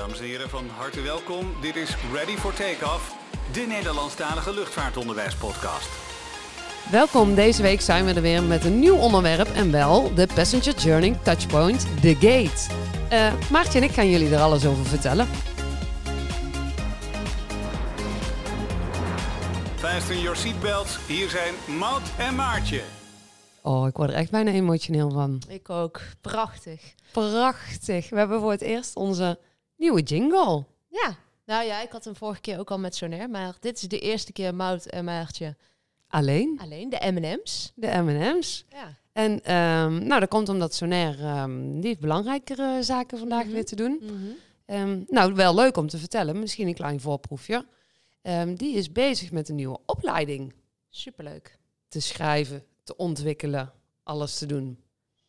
Dames en heren, van harte welkom. Dit is Ready for Takeoff, de Nederlandstalige luchtvaartonderwijspodcast. Welkom, deze week zijn we er weer met een nieuw onderwerp en wel de Passenger Journey Touchpoint, The Gate. Uh, Maartje en ik gaan jullie er alles over vertellen. Fasten your seatbelts, hier zijn Maud en Maartje. Oh, ik word er echt bijna emotioneel van. Ik ook. Prachtig. Prachtig. We hebben voor het eerst onze nieuwe jingle. Ja. Nou ja, ik had hem vorige keer ook al met Sonair, maar dit is de eerste keer Mout en Maartje. Alleen? Alleen, de M&M's. De M&M's. Ja. En um, nou, dat komt omdat Sonair, um, die heeft belangrijkere zaken vandaag Mhm. weer te doen. Um, nou, wel leuk om te vertellen, misschien een klein voorproefje. Die is bezig met een nieuwe opleiding Superleuk. te schrijven, te ontwikkelen, alles te doen.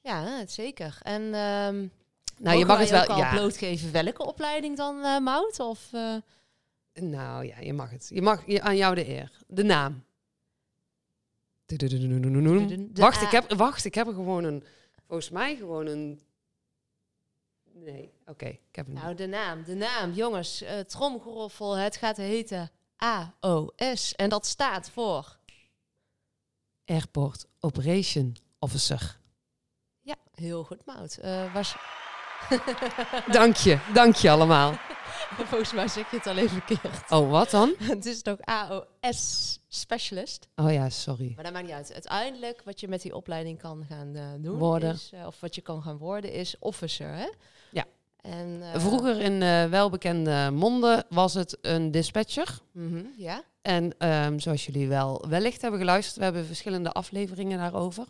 Ja, zeker. En ehm Nou, je mag het wel. Ja. blootgeven welke opleiding dan, eh Mout? Of, eh, Nou ja, je mag het. Je mag je, aan jou de eer. De naam. Wacht, ik heb, wacht, ik heb er gewoon een. Volgens mij gewoon een. Nee, oké, ik heb hem. nou, de naam, de naam. Jongens, uh, tromgeroffel. Het gaat heten AOS. En dat staat voor... Airport Operation Officer. Ja, heel goed, Mout. Eh, was... Dank je, dank je allemaal. Volgens mij zeg je het alleen verkeerd. Oh, wat dan? Het is toch AOS Specialist? Oh ja, sorry. Maar dat maakt niet uit. Uiteindelijk wat je met die opleiding kan gaan uh, doen, Worden. Is, uh, of wat je kan gaan worden, is officer. Hè? Ja. En, uh, Vroeger in welbekende monden was het een dispatcher. Mm -hmm, ja. En um, zoals jullie wel wellicht hebben geluisterd, we hebben verschillende afleveringen daarover.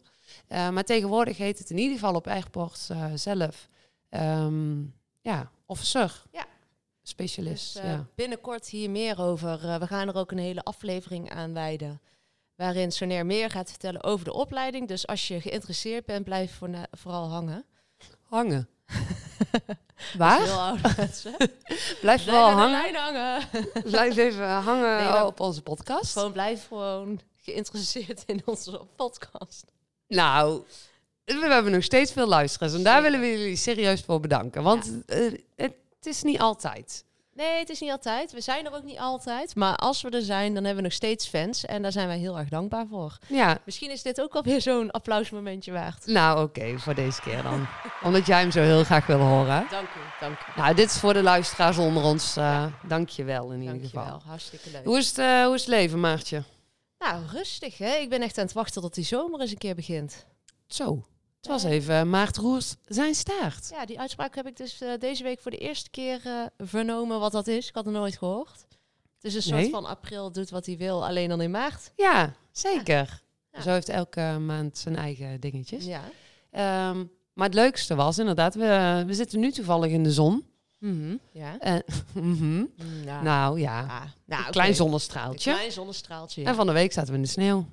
Maar tegenwoordig heet het in ieder geval op Airport zelf um, ja, officer. Ja. Specialist. Dus, ja. Binnenkort hier meer over. Uh, we gaan er ook een hele aflevering aan wijden. Waarin Sonair meer gaat vertellen over de opleiding. Dus als je geïnteresseerd bent, blijf voor vooral hangen. Hangen? Waar? Heel blijf vooral hangen. Hangen. blijf even hangen Nee, op onze podcast. Gewoon blijf gewoon geïnteresseerd in onze podcast. Nou, we hebben nog steeds veel luisteraars. En daar willen we jullie serieus voor bedanken. Want ja. uh, het, is niet altijd. Nee, het is niet altijd. We zijn er ook niet altijd. Maar als we er zijn, dan hebben we nog steeds fans. En daar zijn wij heel erg dankbaar voor. Ja. Misschien is dit ook alweer zo'n applausmomentje waard. Nou, oké, okay, voor deze keer dan. Omdat jij hem zo heel graag wil horen. Dank u, dank u. Nou, dit is voor de luisteraars onder ons. Uh, ja. Dank je wel in dank ieder geval. Je wel. Hartstikke leuk. Hoe is, het, uh, hoe is het leven, Maartje? Nou, rustig hè. Ik ben echt aan het wachten tot die zomer eens een keer begint. Zo. Het was even Maart Roers zijn staart. Ja, die uitspraak heb ik dus uh, deze week voor de eerste keer uh, vernomen wat dat is. Ik had het nooit gehoord. Het is een soort nee? van april doet wat hij wil, alleen dan in maart. Ja, zeker. Ja. Zo heeft elke maand zijn eigen dingetjes. Ja. Um, maar het leukste was inderdaad, we, we zitten nu toevallig in de zon. Mm -hmm. Ja. Mm -hmm. ja. Nou ja, ah, nou, een klein okay. zonnestraaltje. Een klein zonnestraaltje. Ja. En van de week zaten we in de sneeuw.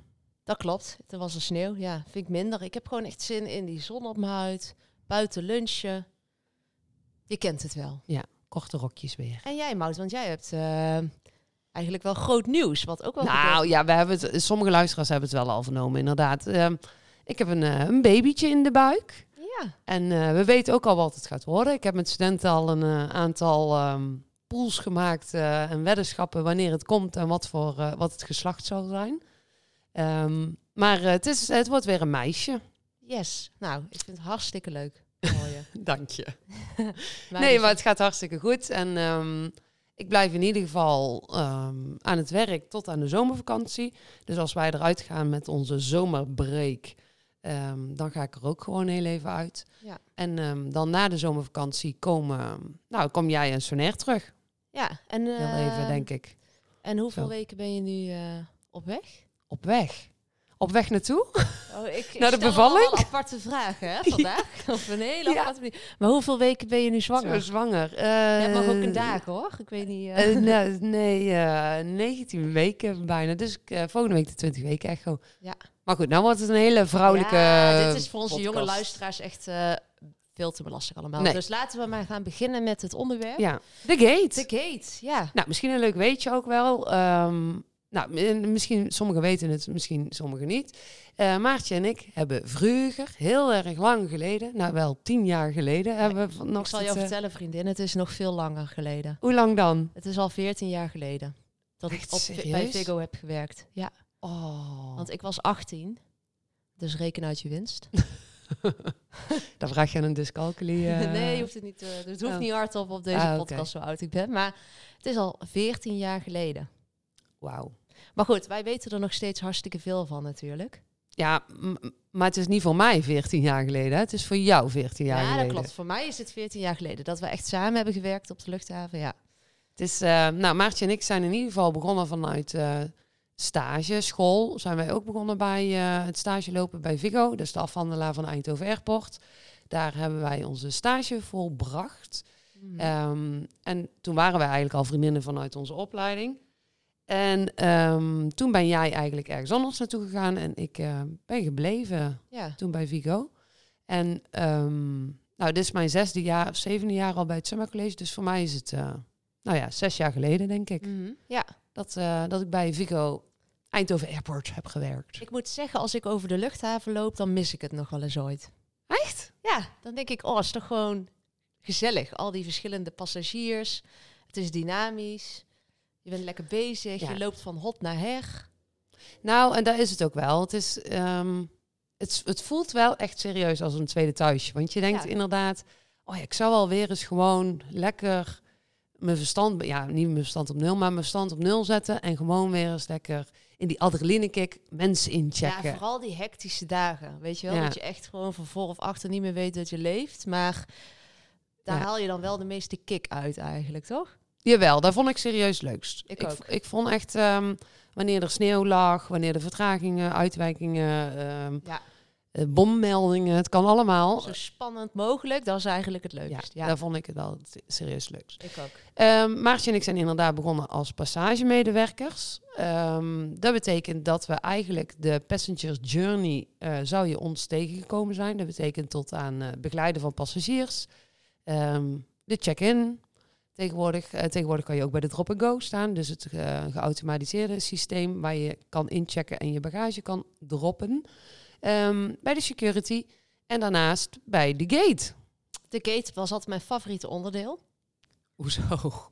Dat klopt. Er was een sneeuw. Ja, vind ik minder. Ik heb gewoon echt zin in die zon op mijn huid. Buiten lunchen. Je kent het wel. Ja, korte rokjes weer. En jij, Mout, want jij hebt uh, eigenlijk wel groot nieuws. Wat ook wel. Nou gebeurt. ja, we hebben het, sommige luisteraars hebben het wel al vernomen, inderdaad. Uh, ik heb een, uh, een babytje in de buik. Ja. En uh, we weten ook al wat het gaat worden. Ik heb met studenten al een aantal um, pools gemaakt en weddenschappen wanneer het komt en wat, voor, wat het geslacht zal zijn. Um, maar het, is, het wordt weer een meisje. Yes. Nou, ik vind het hartstikke leuk. Dank je. nee, maar het gaat hartstikke goed. En um, ik blijf in ieder geval um, aan het werk tot aan de zomervakantie. Dus als wij eruit gaan met onze zomerbreak, um, dan ga ik er ook gewoon heel even uit. Ja. En dan na de zomervakantie komen, nou, kom jij en Sonair terug. Ja, en uh, heel even, denk ik. En hoeveel Zo. weken ben je nu uh, op weg? Op weg. Op weg naartoe? Oh, ik, Naar de bevalling? aparte vragen hè, vandaag. Ja. Of een hele Ja. aparte Maar hoeveel weken ben je nu zwanger? Zo zwanger. Uh, Ja, mag ook een dag hoor. Ik weet niet. Uh... Uh, nee, nee uh, 19 weken bijna. Dus volgende week de 20 weken echo. Ja. Maar goed, nou wordt het een hele vrouwelijke. Ja, dit is voor onze podcast. jonge luisteraars echt veel te belasting allemaal. Nee. Dus laten we maar gaan beginnen met het onderwerp. Ja, de gate. De gate, ja. Nou, misschien een leuk weetje ook wel. Um, nou, misschien sommigen weten het, misschien sommigen niet. Uh, Maartje en ik hebben vroeger, heel erg lang geleden, nou wel tien jaar geleden, hebben we nog. Ik zal je vertellen, vriendin, het is nog veel langer geleden. Hoe lang dan? Het is al veertien jaar geleden dat ik op, bij Vigo heb gewerkt. Ja. Oh. Want ik was 18, dus reken uit je winst. Dan vraag je aan een dyscalculie. Uh... nee, je hoeft het niet. Uh, het hoeft oh. niet hardop op deze ah, podcast zo oud ik ben. Maar het is al 14 jaar geleden. Wauw. Maar goed, wij weten er nog steeds hartstikke veel van natuurlijk. Ja, maar het is niet voor mij 14 jaar geleden. Het is voor jou 14 jaar geleden. Ja, dat klopt. Voor mij is het 14 jaar geleden dat we echt samen hebben gewerkt op de luchthaven. Ja. Het is, uh, nou, Maartje en ik zijn in ieder geval begonnen vanuit stage, school, zijn wij ook begonnen bij uh, het stage lopen bij Vigo, dus de afhandelaar van Eindhoven Airport. Daar hebben wij onze stage volbracht. Mm. Um, en toen waren wij eigenlijk al vriendinnen vanuit onze opleiding. En um, toen ben jij eigenlijk ergens anders naartoe gegaan en ik uh, ben gebleven ja. toen bij Vigo. En um, nou, dit is mijn zesde jaar of zevende jaar al bij het Summer College, dus voor mij is het, uh, nou ja, zes jaar geleden denk ik. Mm -hmm. Ja. Dat, uh, dat ik bij Vigo Eindhoven Airport heb gewerkt. Ik moet zeggen, als ik over de luchthaven loop, dan mis ik het nog wel eens ooit. Echt? Ja, dan denk ik, oh, is toch gewoon gezellig. Al die verschillende passagiers. Het is dynamisch. Je bent lekker bezig. Je loopt van hot naar her. Nou, en daar is het ook wel. Het, is, ehm, het, het voelt wel echt serieus als een tweede thuisje. Want je denkt inderdaad, oh ja, ik zou wel weer eens gewoon lekker mijn verstand, ja, niet mijn verstand op nul, maar mijn verstand op nul zetten en gewoon weer eens lekker in die adrenalinekick mensen inchecken. Ja, vooral die hectische dagen, weet je wel, dat je echt gewoon van voor of achter niet meer weet dat je leeft, maar daar haal je dan wel de meeste kick uit eigenlijk, toch? Jawel, daar vond ik serieus leukst. Ik, ook. ik vond echt um, wanneer er sneeuw lag, wanneer de vertragingen, uitwijkingen, um, ja uh, bommeldingen, het kan allemaal. Zo spannend mogelijk, dat is eigenlijk het leukst. Ja, daar vond ik het wel serieus leukst. Ik ook. Um, Maartje en ik zijn inderdaad begonnen als passagemedewerkers. Dat betekent dat we eigenlijk de passenger journey uh, zou je ons tegengekomen zijn. Dat betekent tot aan uh, begeleiden van passagiers, de check-in. Tegenwoordig, uh, tegenwoordig kan je ook bij de drop-and-go staan. Dus het geautomatiseerde systeem waar je kan inchecken en je bagage kan droppen. Um, bij de security en daarnaast bij de gate. De gate was altijd mijn favoriete onderdeel. Hoezo?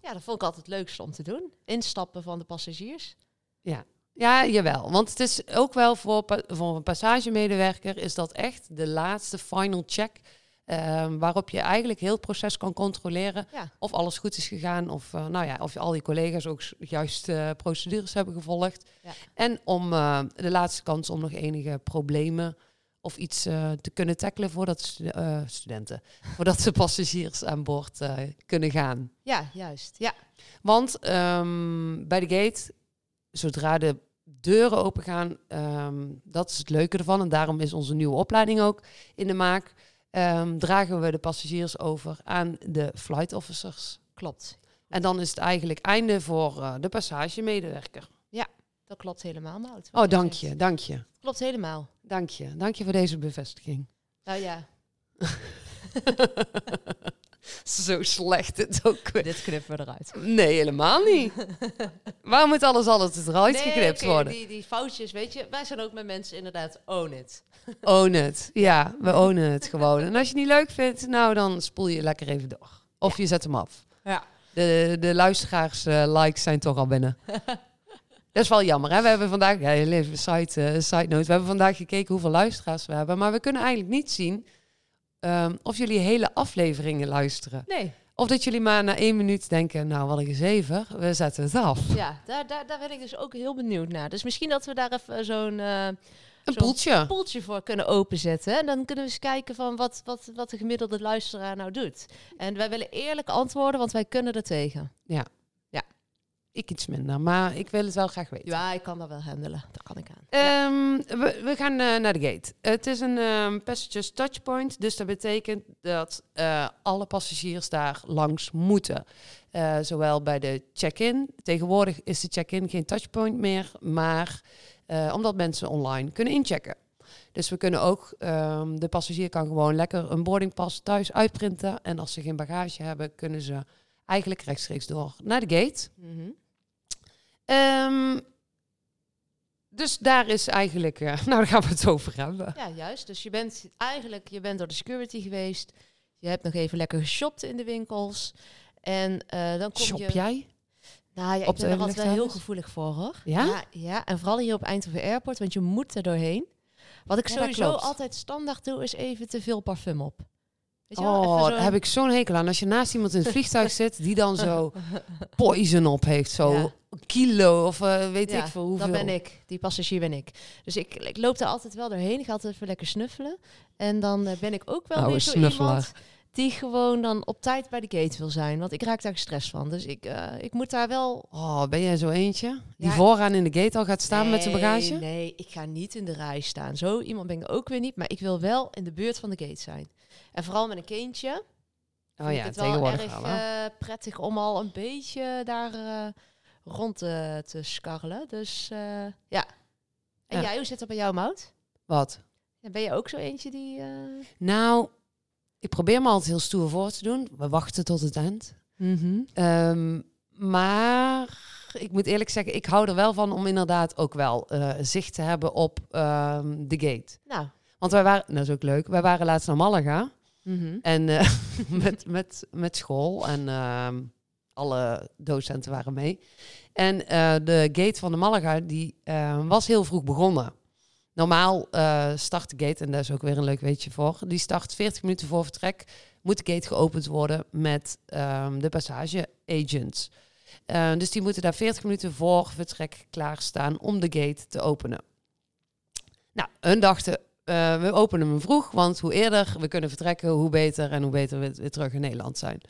Ja, dat vond ik altijd het leukste om te doen. Instappen van de passagiers. Ja, ja, jawel. Want het is ook wel voor, voor een passagemedewerker is dat echt de laatste final check. Um, waarop je eigenlijk heel het proces kan controleren ja. of alles goed is gegaan. Of, uh, nou ja, of je al die collega's ook juist uh, procedures hebben gevolgd. Ja. En om uh, de laatste kans om nog enige problemen of iets te kunnen tackelen voordat stu studenten, voordat de passagiers aan boord kunnen gaan. Ja, juist. Ja. Want um, bij de gate, zodra de deuren open gaan, um, dat is het leuke ervan. En daarom is onze nieuwe opleiding ook in de maak um, dragen we de passagiers over aan de flight officers. Klopt. En dan is het eigenlijk einde voor uh, de passagemedewerker. Ja, dat klopt helemaal, Maud. Oh, dank je, dank je. Klopt helemaal. Dank je, dank je voor deze bevestiging. Nou ja. Zo slecht dit ook. Dit knippen we eruit. Nee, helemaal niet. Waarom moet alles altijd eruit nee, geknipt okay, worden? Die, die foutjes, weet je, wij zijn ook met mensen inderdaad own it. Own it. Ja, we ownen het gewoon. En als je het niet leuk vindt, nou dan spoel je lekker even door. Of je zet hem af. Ja. De, de luisteraars uh, likes zijn toch al binnen. Dat is wel jammer. Hè? We hebben vandaag, ja, even side, uh, side note, we hebben vandaag gekeken hoeveel luisteraars we hebben. Maar we kunnen eigenlijk niet zien um, of jullie hele afleveringen luisteren. Nee. Of dat jullie maar na één minuut denken, nou wat een gezever, we zetten het af. Ja, daar, daar, daar ben ik dus ook heel benieuwd naar. Dus misschien dat we daar even zo'n... Uh, een poeltje. poeltje voor kunnen openzetten. En dan kunnen we eens kijken van wat, wat, wat de gemiddelde luisteraar nou doet. En wij willen eerlijk antwoorden, want wij kunnen er tegen. Ja. Ik iets minder, maar ik wil het wel graag weten. Ja, ik kan dat wel handelen. Dat kan ik aan. Um, we, we, gaan uh, naar de gate. Het is een um, passengers touchpoint, dus dat betekent dat uh, alle passagiers daar langs moeten. Uh, zowel bij de check-in. Tegenwoordig is de check-in geen touchpoint meer, maar omdat mensen online kunnen inchecken. Dus we kunnen ook, um, de passagier kan gewoon lekker een boardingpas thuis uitprinten. En als ze geen bagage hebben, kunnen ze eigenlijk rechtstreeks door naar de gate. Mm -hmm. Um, dus daar is eigenlijk, uh, nou daar gaan we het over hebben. Ja, juist. Dus je bent eigenlijk, je bent door de security geweest. Je hebt nog even lekker geshopt in de winkels. En uh, dan kom Shop je... jij? Nou ja, ik ben er altijd wel heel gevoelig voor hoor. Ja? ja? ja? en vooral hier op Eindhoven Airport, want je moet er doorheen. Wat ik sowieso altijd standaard doe, is even te veel parfum op. Weet je wel? Oh, daar heb ik zo'n hekel aan. Als je naast iemand in het vliegtuig zit die dan zo poison op heeft, zo kilo of uh, weet ik veel hoeveel. Dat ben ik, die passagier ben ik. Dus ik, ik loop er altijd wel doorheen. Ik ga altijd even lekker snuffelen. En dan uh, ben ik ook wel nou, weer zo iemand die gewoon dan op tijd bij de gate wil zijn. Want ik raak daar gestrest van. Dus ik, uh, ik moet daar wel... Oh, ben jij zo eentje? Die vooraan in de gate al gaat staan met zijn bagage? Nee, ik ga niet in de rij staan. Zo iemand ben ik ook weer niet. Maar ik wil wel in de buurt van de gate zijn. En vooral met een kindje. Oh ja, het wel erg uh, prettig om al een beetje daar uh, rond te, te skarrelen. Dus ja. En jij, hoe zit het bij jou, Mout? Wat? Ben je ook zo eentje die... Nou, ik probeer me altijd heel stoer voor te doen. We wachten tot het eind. Mm maar ik moet eerlijk zeggen, ik hou er wel van om inderdaad ook wel uh, zicht te hebben op um, de gate. Nou. Want wij waren, dat is ook leuk, wij waren laatst naar Malaga. Mm En uh, met, met, met school en uh, alle docenten waren mee. En uh, de gate van de Malaga, die was heel vroeg begonnen. Normaal uh, start de gate, en daar is ook weer een leuk weetje voor. Die start 40 minuten voor vertrek. Moet de gate geopend worden met um, de passage agents. Uh, dus die moeten daar 40 minuten voor vertrek klaarstaan om de gate te openen. Nou, hun dachten, uh, we openen hem vroeg, want hoe eerder we kunnen vertrekken, hoe beter en hoe beter we weer terug in Nederland zijn.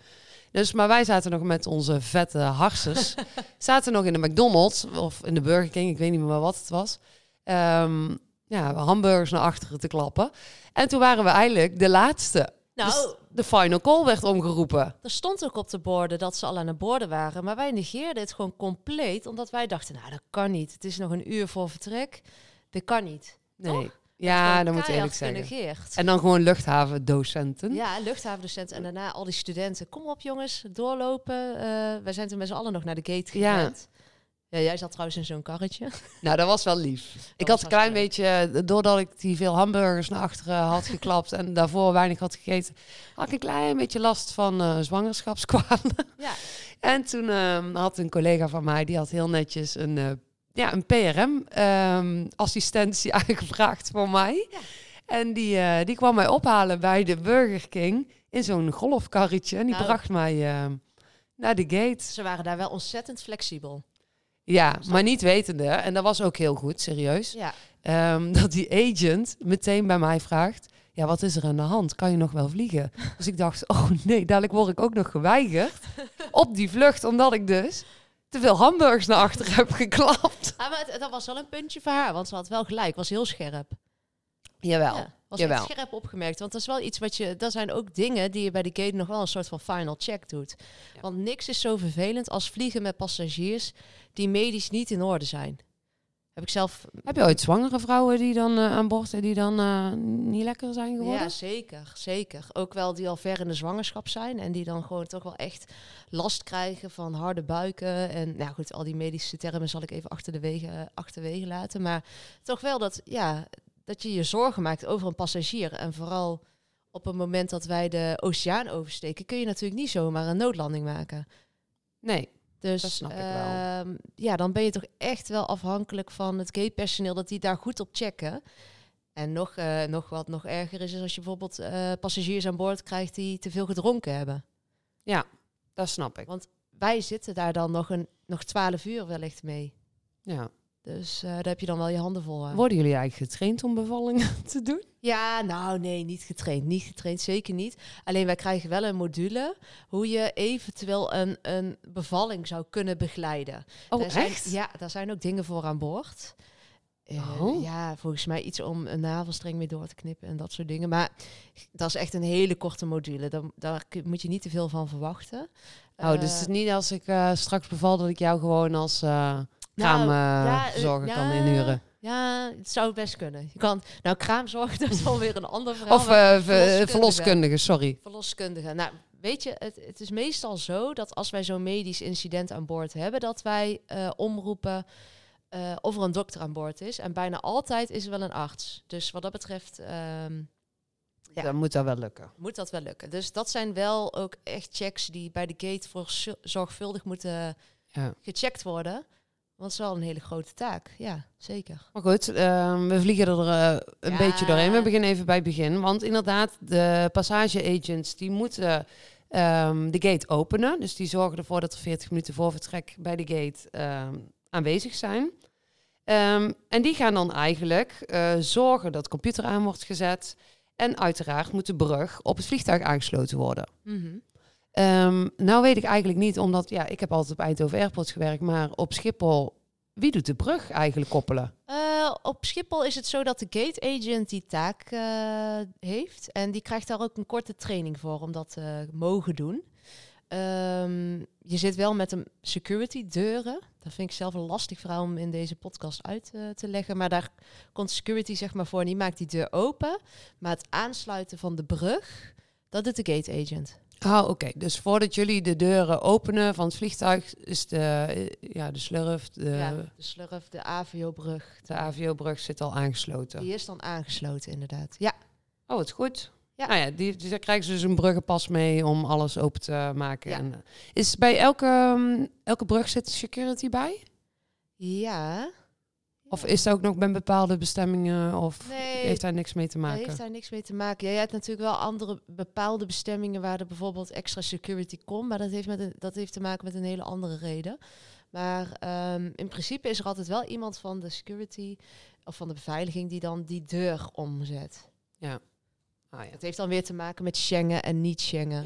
Dus, maar wij zaten nog met onze vette harsers. zaten nog in de McDonald's of in de Burger King, ik weet niet meer wat het was. Um, ja, hamburgers naar achteren te klappen. En toen waren we eigenlijk de laatste. Nou, dus de final call werd omgeroepen. Er stond ook op de borden dat ze al aan de borden waren. Maar wij negeerden het gewoon compleet. Omdat wij dachten, nou dat kan niet. Het is nog een uur voor vertrek. Dat kan niet. Nee. Ja, dan moet eerlijk. Genegeerd. En dan gewoon luchthavendocenten. Ja, luchthavendocenten. En daarna al die studenten. Kom op jongens, doorlopen. Uh, wij zijn toen met z'n allen nog naar de gate gegaan. Ja. Ja, jij zat trouwens in zo'n karretje. Nou, dat was wel lief. ik had een klein beetje, doordat ik die veel hamburgers naar achteren had geklapt en daarvoor weinig had gegeten, had ik een klein beetje last van uh, zwangerschapskwalen. Ja. En toen uh, had een collega van mij, die had heel netjes een, uh, ja, een PRM-assistentie ehm, aangevraagd voor mij. Ja. En die, uh, die kwam mij ophalen bij de Burger King in zo'n golfkarretje. En die nou. bracht mij ehm, naar de gate. Ze waren daar wel ontzettend flexibel. Ja, maar niet wetende, en dat was ook heel goed, serieus, ja. um, dat die agent meteen bij mij vraagt, ja, wat is er aan de hand? Kan je nog wel vliegen? Dus ik dacht, oh nee, dadelijk word ik ook nog geweigerd op die vlucht, omdat ik dus te veel hamburgers naar achter heb geklapt. Ja, maar het, dat was wel een puntje voor haar, want ze had wel gelijk, was heel scherp. Jawel. Ja, was Jawel. echt scherp opgemerkt. Want dat is wel iets wat je. Dat zijn ook dingen die je bij de gate nog wel een soort van final check doet. Want niks is zo vervelend als vliegen met passagiers die medisch niet in orde zijn. Heb ik zelf. Heb je ooit zwangere vrouwen die dan uh, aan boord die dan uh, niet lekker zijn geworden? Ja, zeker, zeker. Ook wel die al ver in de zwangerschap zijn en die dan gewoon toch wel echt last krijgen van harde buiken en nou goed, al die medische termen zal ik even achter de wegen achterwege laten, maar toch wel dat ja, dat je je zorgen maakt over een passagier. En vooral op het moment dat wij de oceaan oversteken, kun je natuurlijk niet zomaar een noodlanding maken. Nee, dus dat snap ik wel. Ehm, ja, dan ben je toch echt wel afhankelijk van het gatepersoneel dat die daar goed op checken. En nog, uh, nog wat nog erger is, is als je bijvoorbeeld uh, passagiers aan boord krijgt die te veel gedronken hebben. Ja, dat snap ik. Want wij zitten daar dan nog een nog twaalf uur wellicht mee. Ja. Dus uh, daar heb je dan wel je handen vol aan. Worden jullie eigenlijk getraind om bevallingen te doen? Ja, nou nee, niet getraind. Niet getraind, zeker niet. Alleen wij krijgen wel een module hoe je eventueel een, een bevalling zou kunnen begeleiden. Oh, daar echt? Zijn, ja, daar zijn ook dingen voor aan boord. Uh, oh. Ja, volgens mij iets om een navelstreng mee door te knippen en dat soort dingen. Maar dat is echt een hele korte module. Daar, daar moet je niet te veel van verwachten. Oh, uh, dus het is niet als ik straks beval dat ik jou gewoon als kraamzorger nou, ja, kan inhuren. Ja, het zou best kunnen. Je kan, nou, kraamzorg, dat is alweer een ander verhaal. Of uh, verloskundige. sorry. Verloskundige. Nou, weet je, het, het is meestal zo dat als wij zo'n medisch incident aan boord hebben, dat wij uh, omroepen uh, of er een dokter aan boord is. En bijna altijd is er wel een arts. Dus wat dat betreft... Um, ja, dan moet dat wel lukken. Moet dat wel lukken. Dus dat zijn wel ook echt checks die bij de gate voor zorgvuldig moeten ja. gecheckt worden. Want het is wel een hele grote taak. Ja, zeker. Maar goed, ehm, we vliegen er uh, een beetje doorheen. We beginnen even bij het begin. Want inderdaad, de passage-agents die moeten um, de gate openen. Dus die zorgen ervoor dat er 40 minuten voor vertrek bij de gate um, aanwezig zijn. en die gaan dan eigenlijk uh, zorgen dat de computer aan wordt gezet. En uiteraard moet de brug op het vliegtuig aangesloten worden. Mm Um, nou weet ik eigenlijk niet, omdat ja, ik heb altijd op Eindhoven Airport gewerkt, maar op Schiphol, wie doet de brug eigenlijk koppelen? Uh, op Schiphol is het zo dat de gate agent die taak uh, heeft. En die krijgt daar ook een korte training voor om dat te uh, mogen doen. Um, je zit wel met een security deuren. Dat vind ik zelf een lastig verhaal om in deze podcast uit te leggen. Maar daar komt security zeg maar voor en die maakt die deur open. Maar het aansluiten van de brug, dat doet de gate agent. Ah, oké. Dus voordat jullie de deuren openen van het vliegtuig, is de, eh, ja, de slurf... De, ja, de slurf, de AVO-brug. De AVO-brug zit al aangesloten. Die is dan aangesloten, inderdaad. Ja. Oh, het goed. Ja. Nou ja, die, die, daar krijgen ze dus een bruggenpas mee om alles open te maken. Ja. En, eh, is bij elke, um, elke brug zit security bij? Ja. Of is er ook nog bij bepaalde bestemmingen of heeft daar niks mee te maken? heeft daar niks mee te maken. Ja, je hebt natuurlijk wel andere bepaalde bestemmingen waar er bijvoorbeeld extra security komt, maar dat heeft, met een, dat heeft te maken met een hele andere reden. Maar um, in principe is er altijd wel iemand van de security of van de beveiliging die dan die deur omzet. Ja. Ah, ja. Het heeft dan weer te maken met Schengen en niet Schengen.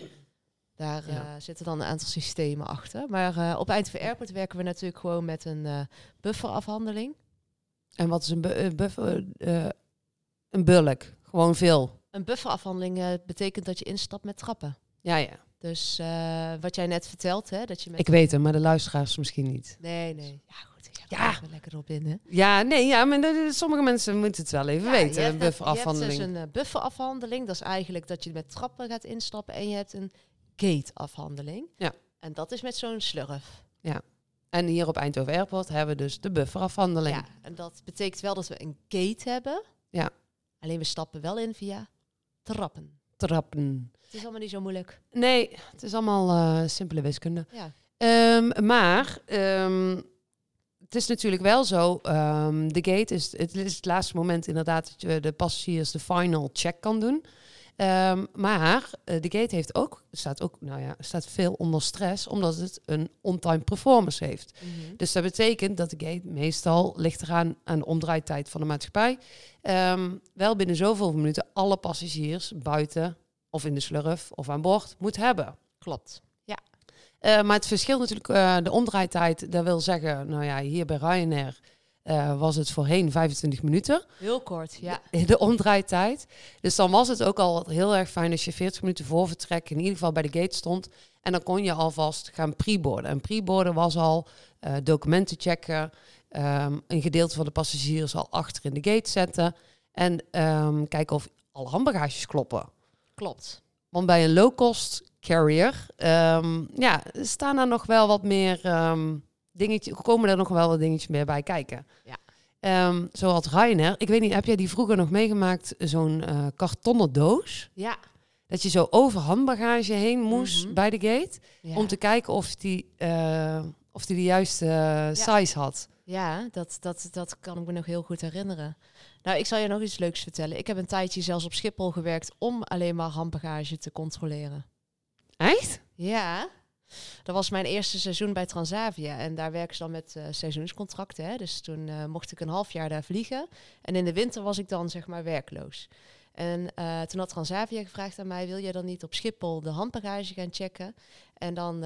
Daar uh, zitten dan een aantal systemen achter. Maar uh, op Eindhoven Airport werken we natuurlijk gewoon met een uh, bufferafhandeling. En wat is een, bu buffer? Uh, een bulk. Gewoon veel. Een bufferafhandeling uh, betekent dat je instapt met trappen. Ja, ja. Dus wat jij net vertelt, hè, dat je met... Ik weet het, maar de luisteraars misschien niet. Nee, nee. Ja, goed. Ja. lekker op in, hè? Ja, nee, ja, maar sommige mensen moeten het wel even ja, weten, een bufferafhandeling. Je hebt dus een bufferafhandeling. Dat is eigenlijk dat je met trappen gaat instappen. En je hebt een gateafhandeling. Ja. En dat is met zo'n slurf. Ja. En hier op Eindhoven Airport hebben we dus de bufferafhandeling. Ja, en dat betekent wel dat we een gate hebben. Ja. Alleen we stappen wel in via trappen. Trappen. Het is allemaal niet zo moeilijk. Nee, het is allemaal uh, simpele wiskunde. Ja. Um, maar um, het is natuurlijk wel zo, um, de gate is het, is het laatste moment inderdaad dat je de passagiers de final check kan doen. Um, maar uh, de gate heeft ook, staat ook, nou ja, staat veel onder stress, omdat het een on-time performance heeft. Mm -hmm. Dus dat betekent dat de gate meestal ligt eraan aan de omdraaitijd van de maatschappij. Um, wel binnen zoveel minuten alle passagiers buiten of in de slurf of aan boord moet hebben. Klopt. Ja. Uh, maar het verschil natuurlijk, uh, de omdraaitijd, dat wil zeggen, nou ja, hier bij Ryanair uh, was het voorheen 25 minuten. Heel kort, ja. De omdraaitijd. Dus dan was het ook al heel erg fijn als je 40 minuten voor vertrek in ieder geval bij de gate stond. En dan kon je alvast gaan preboarden. En preboarden was al uh, documenten checken, um, een gedeelte van de passagiers al achter in de gate zetten en um, kijken of alle handbagages kloppen. Klopt. Want bij een low-cost carrier um, ja, staan er nog wel wat meer dingetje, komen er nog wel wat dingetjes meer bij kijken. Ja. Um, zoals Ryanair. Ik weet niet, heb jij die vroeger nog meegemaakt? Zo'n uh, kartonnen doos? Ja. Dat je zo over handbagage heen moest mm -hmm. bij de gate. Ja. Om te kijken of die, uh, of die de juiste ja. size had. Ja, dat, dat, dat kan ik me nog heel goed herinneren. Nou, ik zal je nog iets leuks vertellen. Ik heb een tijdje zelfs op Schiphol gewerkt om alleen maar handbagage te controleren. Echt? Ja. Dat was mijn eerste seizoen bij Transavia. En daar werken ze dan met uh, seizoenscontracten. Hè? Dus toen uh, mocht ik een half jaar daar vliegen. En in de winter was ik dan zeg maar werkloos. En uh, toen had Transavia gevraagd aan mij... wil je dan niet op Schiphol de handbagage gaan checken? En dan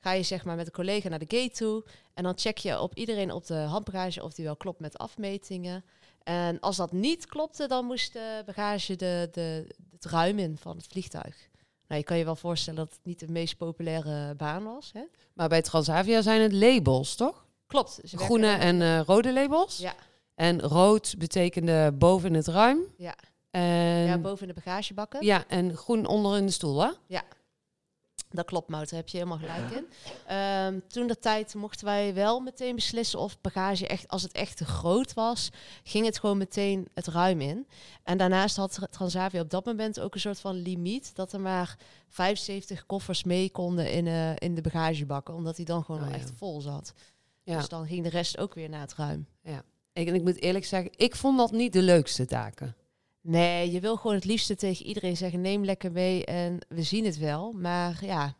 ga je zeg maar met een collega naar de gate toe... en dan check je op iedereen op de handbagage... of die wel klopt met afmetingen. En als dat niet klopte, dan moest de bagage de, de, het ruim in van het vliegtuig. Nou, je kan je wel voorstellen dat het niet de meest populaire baan was. Hè? Maar bij Transavia zijn het labels, toch? Klopt. Groene en uh, rode labels. Ja. En rood betekende boven in het ruim. Ja. En ja, boven in de bagagebakken. Ja, en groen onder in de stoel, hè? Ja. Dat klopt, Mout, daar heb je helemaal gelijk in. Ehm, toen de tijd mochten wij wel meteen beslissen of bagage echt, als het echt te groot was, ging het gewoon meteen het ruim in. En daarnaast had Transavia op dat moment ook een soort van limiet dat er maar 75 koffers mee konden in, uh, in de bagagebakken, omdat die dan gewoon oh, echt vol zat. Ja. Dus dan ging de rest ook weer naar het ruim. Ja. Ik, en ik moet eerlijk zeggen, ik vond dat niet de leukste taken. Nee, je wil gewoon het liefste tegen iedereen zeggen: neem lekker mee en we zien het wel. Maar ja,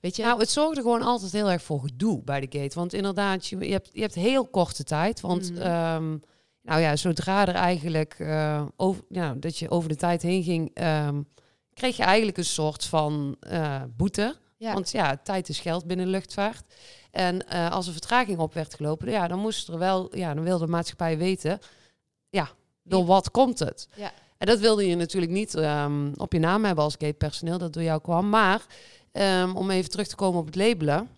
weet je. Nou, het zorgde gewoon altijd heel erg voor gedoe bij de gate. Want inderdaad, je, je hebt, je hebt heel korte tijd. Want mhm. ehm, nou ja, zodra er eigenlijk uh, over, ja, dat je over de tijd heen ging, ehm, kreeg je eigenlijk een soort van uh, boete. Ja. Want ja, tijd is geld binnen de luchtvaart. En uh, als er vertraging op werd gelopen, ja, dan moest er wel, ja, dan wilde de maatschappij weten, ja, door wat komt het? Ja. En dat wilde je natuurlijk niet um, op je naam hebben als gate personeel, dat door jou kwam. Maar um, om even terug te komen op het labelen.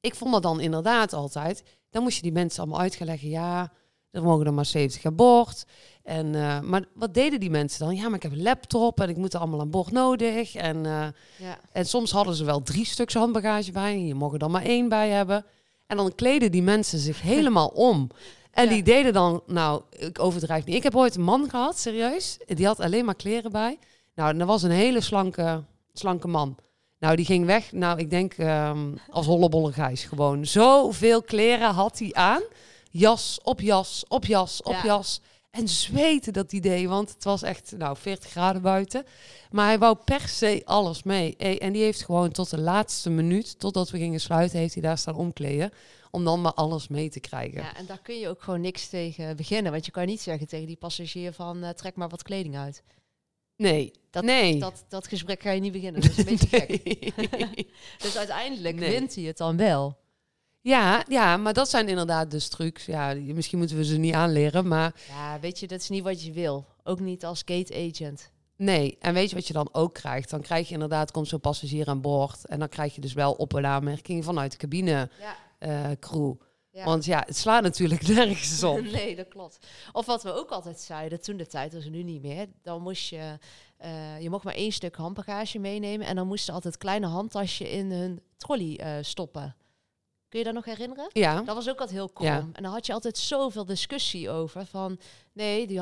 Ik vond dat dan inderdaad altijd. Dan moest je die mensen allemaal uit gaan leggen. Ja, er mogen er maar 70 aan boord. En, uh, maar wat deden die mensen dan? Ja, maar ik heb een laptop en ik moet er allemaal aan boord nodig. En, uh, ja. en soms hadden ze wel drie stuks handbagage bij. En je mocht er dan maar één bij hebben. En dan kleden die mensen zich helemaal om. En die deden dan, nou, ik overdrijf niet. Ik heb ooit een man gehad, serieus. Die had alleen maar kleren bij. Nou, dat was een hele slanke, slanke man. Nou, die ging weg, nou, ik denk um, als hollebolle gijs gewoon. Zoveel kleren had hij aan. Jas op jas, op jas, op jas. En zweten dat idee, want het was echt, nou, 40 graden buiten. Maar hij wou per se alles mee. En die heeft gewoon tot de laatste minuut, totdat we gingen sluiten, heeft hij daar staan omkleden om dan maar alles mee te krijgen. Ja, en daar kun je ook gewoon niks tegen beginnen. Want je kan niet zeggen tegen die passagier van uh, trek maar wat kleding uit. Nee, dat, nee. Dat, dat gesprek ga je niet beginnen. Dat is een beetje gek. dus uiteindelijk wint hij het dan wel. Ja, ja, maar dat zijn inderdaad de trucs. Ja, misschien moeten we ze niet aanleren, maar... Ja, weet je, dat is niet wat je wil. Ook niet als gate agent. Nee, en weet je wat je dan ook krijgt? Dan krijg je inderdaad, komt zo'n passagier aan boord... en dan krijg je dus wel op een aanmerking vanuit de cabine. Ja uh, crew. Want ja, het slaat natuurlijk nergens op. nee, dat klopt. Of wat we ook altijd zeiden, toen de tijd was nu niet meer. Dan moest je, uh, je mocht maar één stuk handbagage meenemen. En dan moesten altijd kleine handtasje in hun trolley uh, stoppen. Kun je dat nog herinneren? Ja. Dat was ook altijd heel krom. En dan had je altijd zoveel discussie over van... nee, die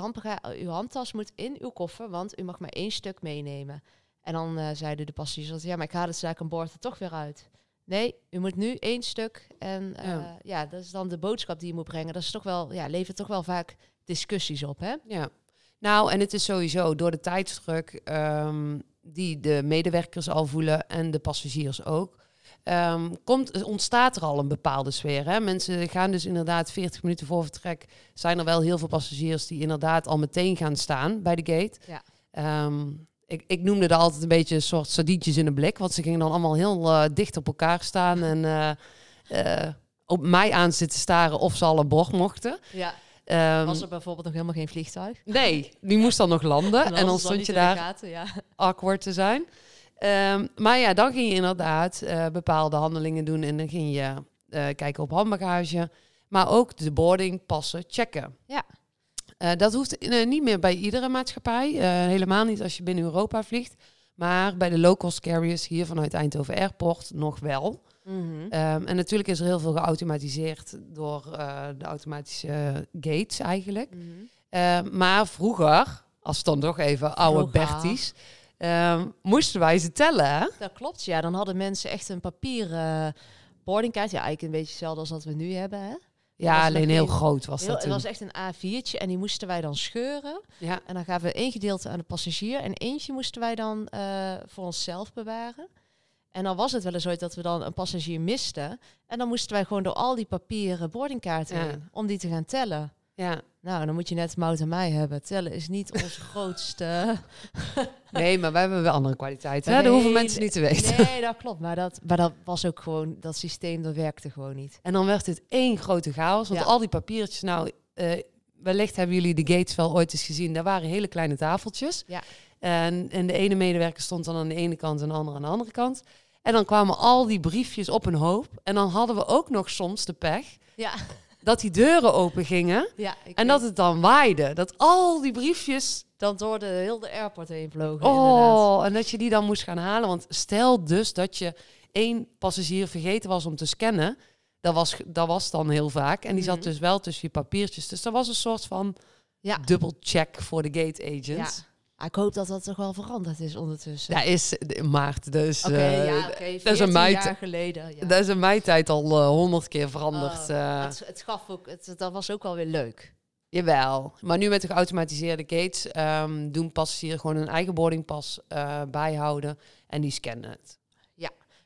uw handtas moet in uw koffer, want u mag maar één stuk meenemen. En dan uh, zeiden de passagiers, ja, maar ik haal het zaak aan boord er toch weer uit. Nee, u moet nu één stuk. En uh, ja. ja. dat is dan de boodschap die je moet brengen. Dat is toch wel, ja, levert toch wel vaak discussies op, hè? Ja. Nou, en het is sowieso door de tijdsdruk um, die de medewerkers al voelen en de passagiers ook. Um, komt, ontstaat er al een bepaalde sfeer. Hè? Mensen gaan dus inderdaad 40 minuten voor vertrek. Zijn er wel heel veel passagiers die inderdaad al meteen gaan staan bij de gate. Ja. Um, ik, ik noemde dat altijd een beetje een soort sardientjes in de blik. Want ze gingen dan allemaal heel uh, dicht op elkaar staan en uh, op mij aan zitten staren of ze al een bocht mochten. Ja. Um, was er bijvoorbeeld nog helemaal geen vliegtuig? Nee, die moest dan nog landen. en, dan stond je daar gaten, ja. awkward te zijn. Um, maar ja, dan ging je inderdaad bepaalde handelingen doen. En dan ging je kijken op handbagage. Maar ook de boarding passen checken. Ja. Uh, dat hoeft uh, niet meer bij iedere maatschappij. Uh, helemaal niet als je binnen Europa vliegt. Maar bij de low-cost carriers hier vanuit Eindhoven Airport nog wel. -hmm. um, en natuurlijk is er heel veel geautomatiseerd door de automatische gates eigenlijk. Mm -hmm. maar vroeger, als het dan toch even oude Berties, um, moesten wij ze tellen. Hè? Dat klopt, ja. Dan hadden mensen echt een papieren boardingkaart. Ja, eigenlijk een beetje hetzelfde als wat we nu hebben, hè? Ja, alleen heel groot was dat. Het was echt een A4'tje en die moesten wij dan scheuren. Ja. En dan gaven we één gedeelte aan de passagier en eentje moesten wij dan uh, voor onszelf bewaren. En dan was het wel eens ooit dat we dan een passagier misten. En dan moesten wij gewoon door al die papieren boardingkaarten ja. heen om die te gaan tellen. Ja. Nou, dan moet je net Mout en mij hebben. Tellen is niet onze grootste... nee, maar wij hebben wel andere kwaliteiten. Nee, dat hoeven mensen niet te weten. Nee, dat klopt. Maar dat, maar dat was ook gewoon... Dat systeem, dat werkte gewoon niet. En dan werd het één grote chaos. Want al die papiertjes... Nou, uh, wellicht hebben jullie de gates wel ooit eens gezien. Daar waren hele kleine tafeltjes. Ja. En, en de ene medewerker stond dan aan de ene kant en de andere aan de andere kant. En dan kwamen al die briefjes op een hoop. En dan hadden we ook nog soms de pech... Ja dat die deuren open gingen. Ja, en dat het dan waaide. Dat al die briefjes dan door de hele airport heen vlogen. Oh, inderdaad. en dat je die dan moest gaan halen. Want stel dus dat je één passagier vergeten was om te scannen. Dat was, dat was dan heel vaak. En die zat Mhm. dus wel tussen je papiertjes. Dus dat was een soort van Ja. dubbelcheck voor de gate Ja. agents. Ah, Ik hoop dat dat toch wel veranderd is ondertussen. Dat is maart, dus eh, ja, oké. dat is 14 een meid- jaar geleden. Ja. dat is in mijn tijd al eh, honderd keer veranderd. Oh, eh. het, het gaf ook, het, dat was ook wel weer leuk. Jawel, maar nu met de geautomatiseerde gates ehm, doen passagiers gewoon een eigen boardingpas eh, bijhouden en die scannen het.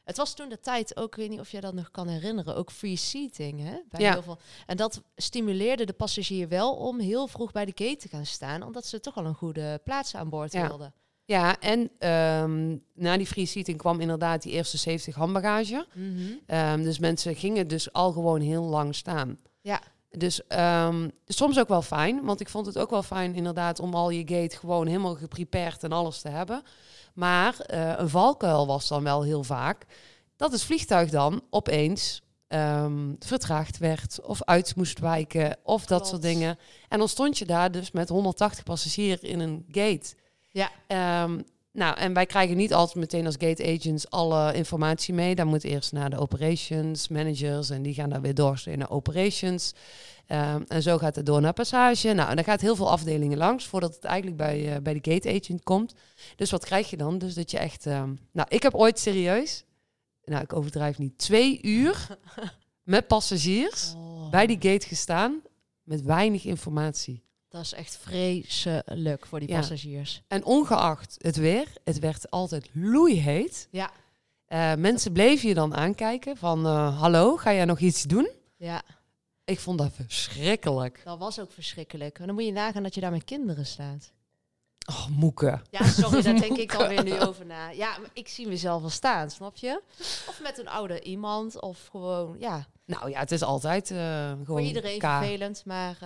Het was toen de tijd ook, ik weet niet of je dat nog kan herinneren, ook free seating. Hè? Bij Ja. heel veel. En dat stimuleerde de passagier wel om heel vroeg bij de gate te gaan staan, omdat ze toch al een goede plaats aan boord Ja. wilden. Ja, en ehm, na die free seating kwam inderdaad die eerste 70 handbagage. Mhm. Ehm, dus mensen gingen dus al gewoon heel lang staan. Ja. Dus ehm, soms ook wel fijn, want ik vond het ook wel fijn inderdaad om al je gate gewoon helemaal geprepared en alles te hebben. Maar eh, een valkuil was dan wel heel vaak dat het vliegtuig dan opeens ehm, vertraagd werd of uit moest wijken of dat soort dingen. En dan stond je daar dus met 180 passagiers in een gate. Ja. Ehm, nou, en wij krijgen niet altijd meteen als gate agents alle informatie mee. Dan moet eerst naar de operations managers en die gaan dan weer doorsturen naar operations. Ehm, en zo gaat het door naar passage. Nou, en dan gaat heel veel afdelingen langs voordat het eigenlijk bij, eh, bij de gate agent komt. Dus wat krijg je dan? Dus dat je echt... ehm, nou, ik heb ooit serieus, nou ik overdrijf niet, twee uur met passagiers Oh, bij die gate gestaan met weinig informatie. Dat is echt vreselijk voor die Ja. passagiers. En ongeacht het weer, het werd altijd loeiheet. Ja. Eh, mensen bleven je dan aankijken van, eh, hallo, ga jij nog iets doen? Ja, Ik vond dat verschrikkelijk. dat was ook verschrikkelijk. En dan moet je nagaan dat je daar met kinderen staat. Oh, moeken. Ja, sorry, daar denk ik dan weer nu over na. Ja, ik zie mezelf wel staan, snap je? Of met een oude iemand, of gewoon, ja, Nou ja, het is altijd eh, gewoon voor iedereen vervelend. Maar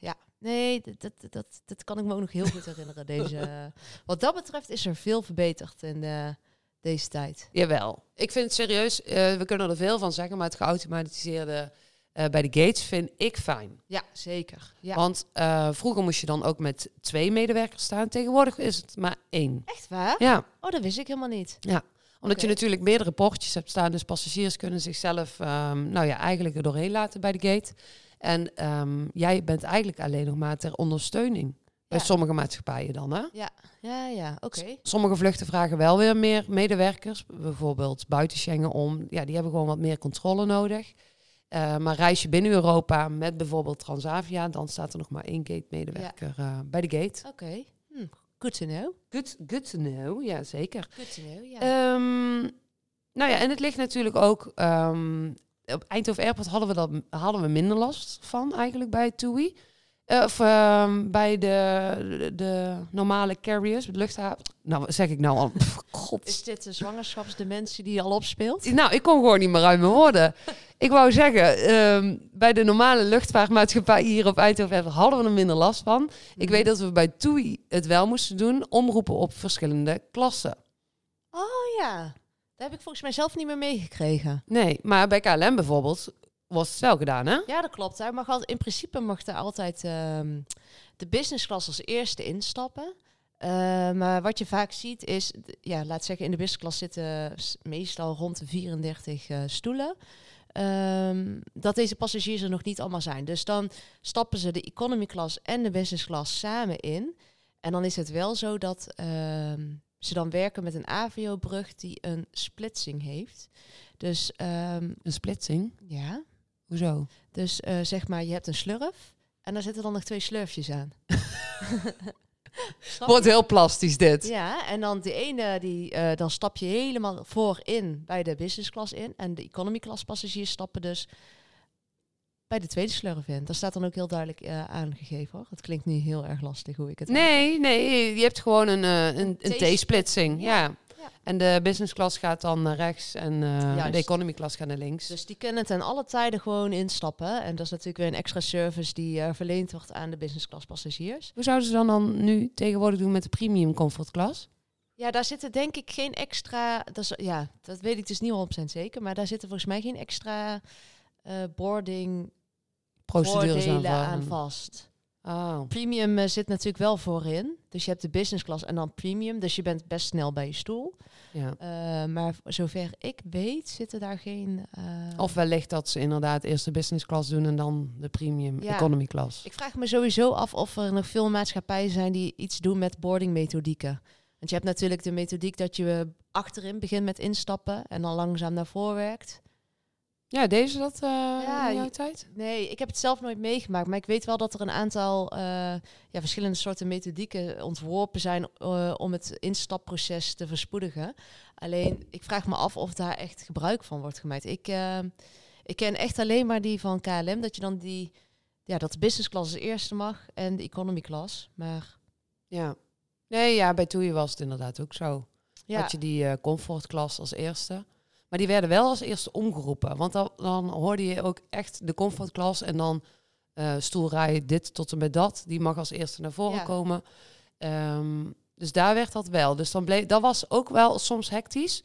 ja, nee, dat, dat, dat, dat kan ik me ook nog heel goed herinneren. Deze, wat dat betreft is er veel verbeterd in deze tijd. Jawel. Ik vind het serieus, eh, we kunnen er veel van zeggen, maar het geautomatiseerde eh, bij de gates vind ik fijn. Ja, zeker. Ja. Want eh, vroeger moest je dan ook met twee medewerkers staan. Tegenwoordig is het maar één. Echt waar? Ja, Oh, dat wist ik helemaal niet. omdat Oké. je natuurlijk meerdere poortjes hebt staan. Dus passagiers kunnen zichzelf ehm, nou ja, eigenlijk er doorheen laten bij de gate. En ehm, jij bent eigenlijk alleen nog maar ter ondersteuning. Bij Ja. sommige maatschappijen dan, hè? Ja, ja, oké. Sommige vluchten vragen wel weer meer medewerkers. Bijvoorbeeld buiten Schengen om. Ja, die hebben gewoon wat meer controle nodig. Eh, maar reis je binnen Europa met bijvoorbeeld Transavia, dan staat er nog maar één gate-medewerker eh, bij de gate. Oké. Hm, good to know. Good, good to know, ja zeker. Good to know, ja. Ehm, nou ja, en het ligt natuurlijk ook... ehm, op Eindhoven Airport hadden we, dat, hadden we minder last van eigenlijk bij TUI. Eh, of ehm, bij de, de, de normale carriers, de luchthaven. Nou, wat zeg ik nou al? God. is dit de zwangerschapsdementie die al opspeelt? Nou, ik kon gewoon niet meer uit mijn woorden. ik wou zeggen, ehm, bij de normale luchtvaartmaatschappij hier op Eindhoven hadden we er minder last van. Mhm. Ik weet dat we bij TUI het wel moesten doen, omroepen op verschillende klassen. Oh ja, daar heb ik volgens mij zelf niet meer meegekregen. Nee, maar bij KLM bijvoorbeeld was het wel gedaan, hè? Ja, dat klopt. Hij mag altijd, in principe mag er altijd ehm, de business class als eerste instappen. Eh, maar wat je vaak ziet is, ja, laat zeggen, in de business class zitten meestal rond de 34 eh, stoelen. Ehm, dat deze passagiers er nog niet allemaal zijn. Dus dan stappen ze de economy class en de business class samen in. En dan is het wel zo dat ehm, ze dan werken met een AVO-brug die een splitsing heeft. Dus ehm, Een splitsing. ja, Hoezo? dus eh, zeg maar, je hebt een slurf en daar zitten dan nog twee slurfjes aan. Wordt heel plastisch dit. Ja, en dan de ene, die, eh, dan stap je helemaal voorin bij de business class in. En de economy class passagiers stappen dus bij de tweede slurf in. Dat staat dan ook heel duidelijk eh, aangegeven hoor. Het klinkt nu heel erg lastig hoe ik het Nee, nee, je hebt gewoon een, eh, een, een T-splitsing. Ja. En de business class gaat dan naar rechts en Juist. de economy class gaat naar links. Dus die kunnen ten alle tijden gewoon instappen. En dat is natuurlijk weer een extra service die verleend wordt aan de business class passagiers. Hoe zouden ze dan, dan nu tegenwoordig doen met de premium comfort class? Ja, daar zitten denk ik geen extra. Dat is, ja, dat weet ik dus niet 100% zeker. Maar daar zitten volgens mij geen extra boarding Procedures aan, aan vast. Oh. Premium uh, zit natuurlijk wel voorin. Dus je hebt de business class en dan premium. Dus je bent best snel bij je stoel. Ja. Uh, maar zover ik weet, zitten daar geen. Uh... Of wellicht dat ze inderdaad eerst de business class doen en dan de premium economy class. Ik vraag me sowieso af of er nog veel maatschappijen zijn die iets doen met boarding methodieken. Want je hebt natuurlijk de methodiek dat je achterin begint met instappen en dan langzaam naar voren werkt. Ja, deze dat uh, ja, in jouw tijd? Nee, ik heb het zelf nooit meegemaakt. Maar ik weet wel dat er een aantal uh, ja, verschillende soorten methodieken ontworpen zijn uh, om het instapproces te verspoedigen. Alleen, ik vraag me af of daar echt gebruik van wordt gemaakt. Ik, ik ken echt alleen maar die van KLM, dat je dan die, ja, dat de business class als eerste mag en de economy class. Maar ja, nee, ja, bij Toei was het inderdaad ook zo. Ja. Dat je die comfort class als eerste. Maar die werden wel als eerste omgeroepen. Want dan, dan hoorde je ook echt de comfortklas en dan uh, stoelrij dit tot en met dat. Die mag als eerste naar voren komen. Ehm, dus daar werd dat wel. Dus dan bleef, dat was ook wel soms hectisch.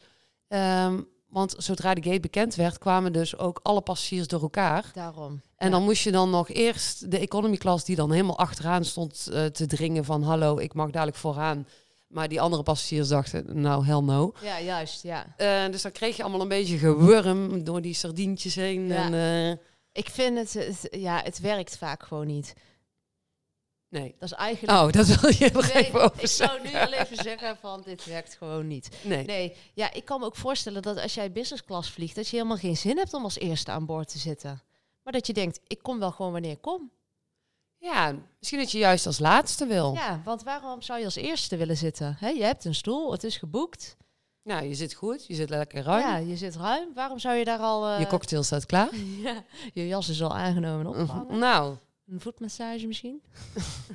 Ehm, want zodra de gate bekend werd, kwamen dus ook alle passagiers door elkaar. Daarom. En dan moest je dan nog eerst de economy class die dan helemaal achteraan stond uh, te dringen van hallo, ik mag dadelijk vooraan. Maar die andere passagiers dachten, nou, hell no. Ja, juist, ja. Uh, dus dan kreeg je allemaal een beetje gewurm door die sardientjes heen. Ja. En, uh, ik vind het, het, ja, het werkt vaak gewoon niet. Nee. Dat is eigenlijk... Oh, dat wil je nog even over Ik zou nu al even zeggen van, dit werkt gewoon niet. Nee. Nee, ja, ik kan me ook voorstellen dat als jij business class vliegt, dat je helemaal geen zin hebt om als eerste aan boord te zitten. Maar dat je denkt, ik kom wel gewoon wanneer ik kom. Ja, misschien dat je juist als laatste wil. Ja, want waarom zou je als eerste willen zitten? He, je hebt een stoel, het is geboekt. Nou, je zit goed, je zit lekker ruim. Ja, je zit ruim. Waarom zou je daar al... Uh... Je cocktail staat klaar. ja, je jas is al aangenomen opgehangen. Nou. Een voetmassage misschien?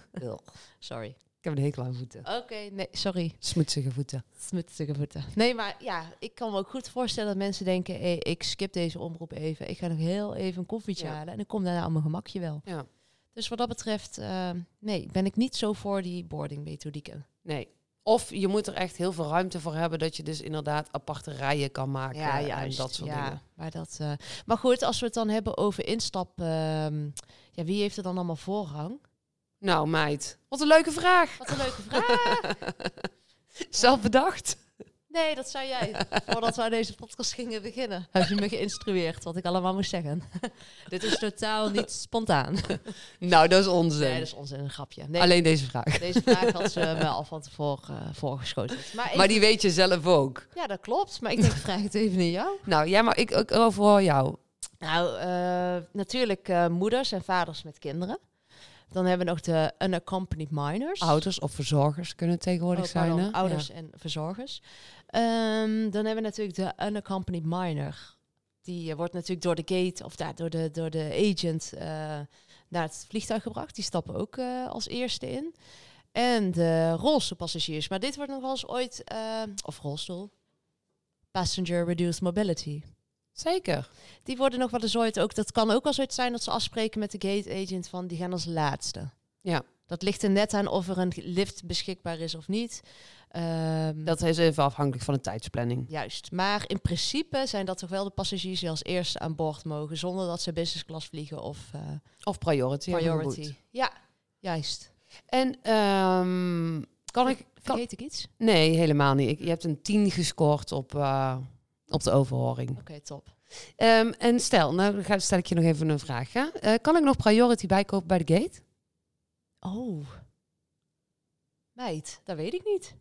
sorry. Ik heb een hekel aan voeten. Oké, nee, sorry. Smutsige voeten. Smutsige voeten. Nee, maar ja, ik kan me ook goed voorstellen dat mensen denken... Hey, ik skip deze omroep even. Ik ga nog heel even een koffietje halen. En ik kom daarna op mijn gemakje wel. Ja. Dus wat dat betreft, uh, nee, ben ik niet zo voor die boarding methodieken. Nee. Of je moet er echt heel veel ruimte voor hebben dat je dus inderdaad aparte rijen kan maken ja, juist, en dat soort ja, dingen. Maar, dat, uh, maar goed, als we het dan hebben over instap, uh, ja, wie heeft er dan allemaal voorrang? Nou meid, wat een leuke vraag. Wat een leuke vraag. Zelf bedacht. Nee, dat zei jij. Voordat we aan deze podcast gingen beginnen, heb je me geïnstrueerd wat ik allemaal moest zeggen. Dit is totaal niet spontaan. nou, dat is onzin. Nee, dat is onzin, een grapje. Nee, Alleen deze vraag. Deze vraag had ze me al van tevoren uh, voorgeschoten. Maar, maar, die weet je zelf ook. Ja, dat klopt. Maar ik denk, vraag het even aan jou. Nou, ja, maar ik, ik over jou. Nou, uh, natuurlijk uh, moeders en vaders met kinderen. Dan hebben we nog de unaccompanied minors. Ouders of verzorgers kunnen tegenwoordig oh, zijn. Hè? Ouders en verzorgers. Um, dan hebben we natuurlijk de unaccompanied minor. Die uh, wordt natuurlijk door de gate of daar, door, de, door de agent uh, naar het vliegtuig gebracht. Die stappen ook uh, als eerste in. En de rolstoelpassagiers. Maar dit wordt nog wel eens ooit, of rolstoel, passenger reduced mobility. Zeker. Die worden nog wel eens ooit ook. Dat kan ook wel zoiets zijn dat ze afspreken met de gate agent van die gaan als laatste. Ja. Dat ligt er net aan of er een lift beschikbaar is of niet. Um, dat is even afhankelijk van de tijdsplanning. Juist. Maar in principe zijn dat toch wel de passagiers die als eerste aan boord mogen, zonder dat ze business class vliegen of... Uh, of priority. Priority. Ja, juist. En um, kan ik... Vergeet ik iets? Nee, helemaal niet. Ik, je hebt een 10 gescoord op, uh, op de overhoring. Oké, top. Um, en stel, nou dan stel ik je nog even een vraag. Uh, kan ik nog priority bijkopen bij de gate? Oh. Meid, dat weet ik niet.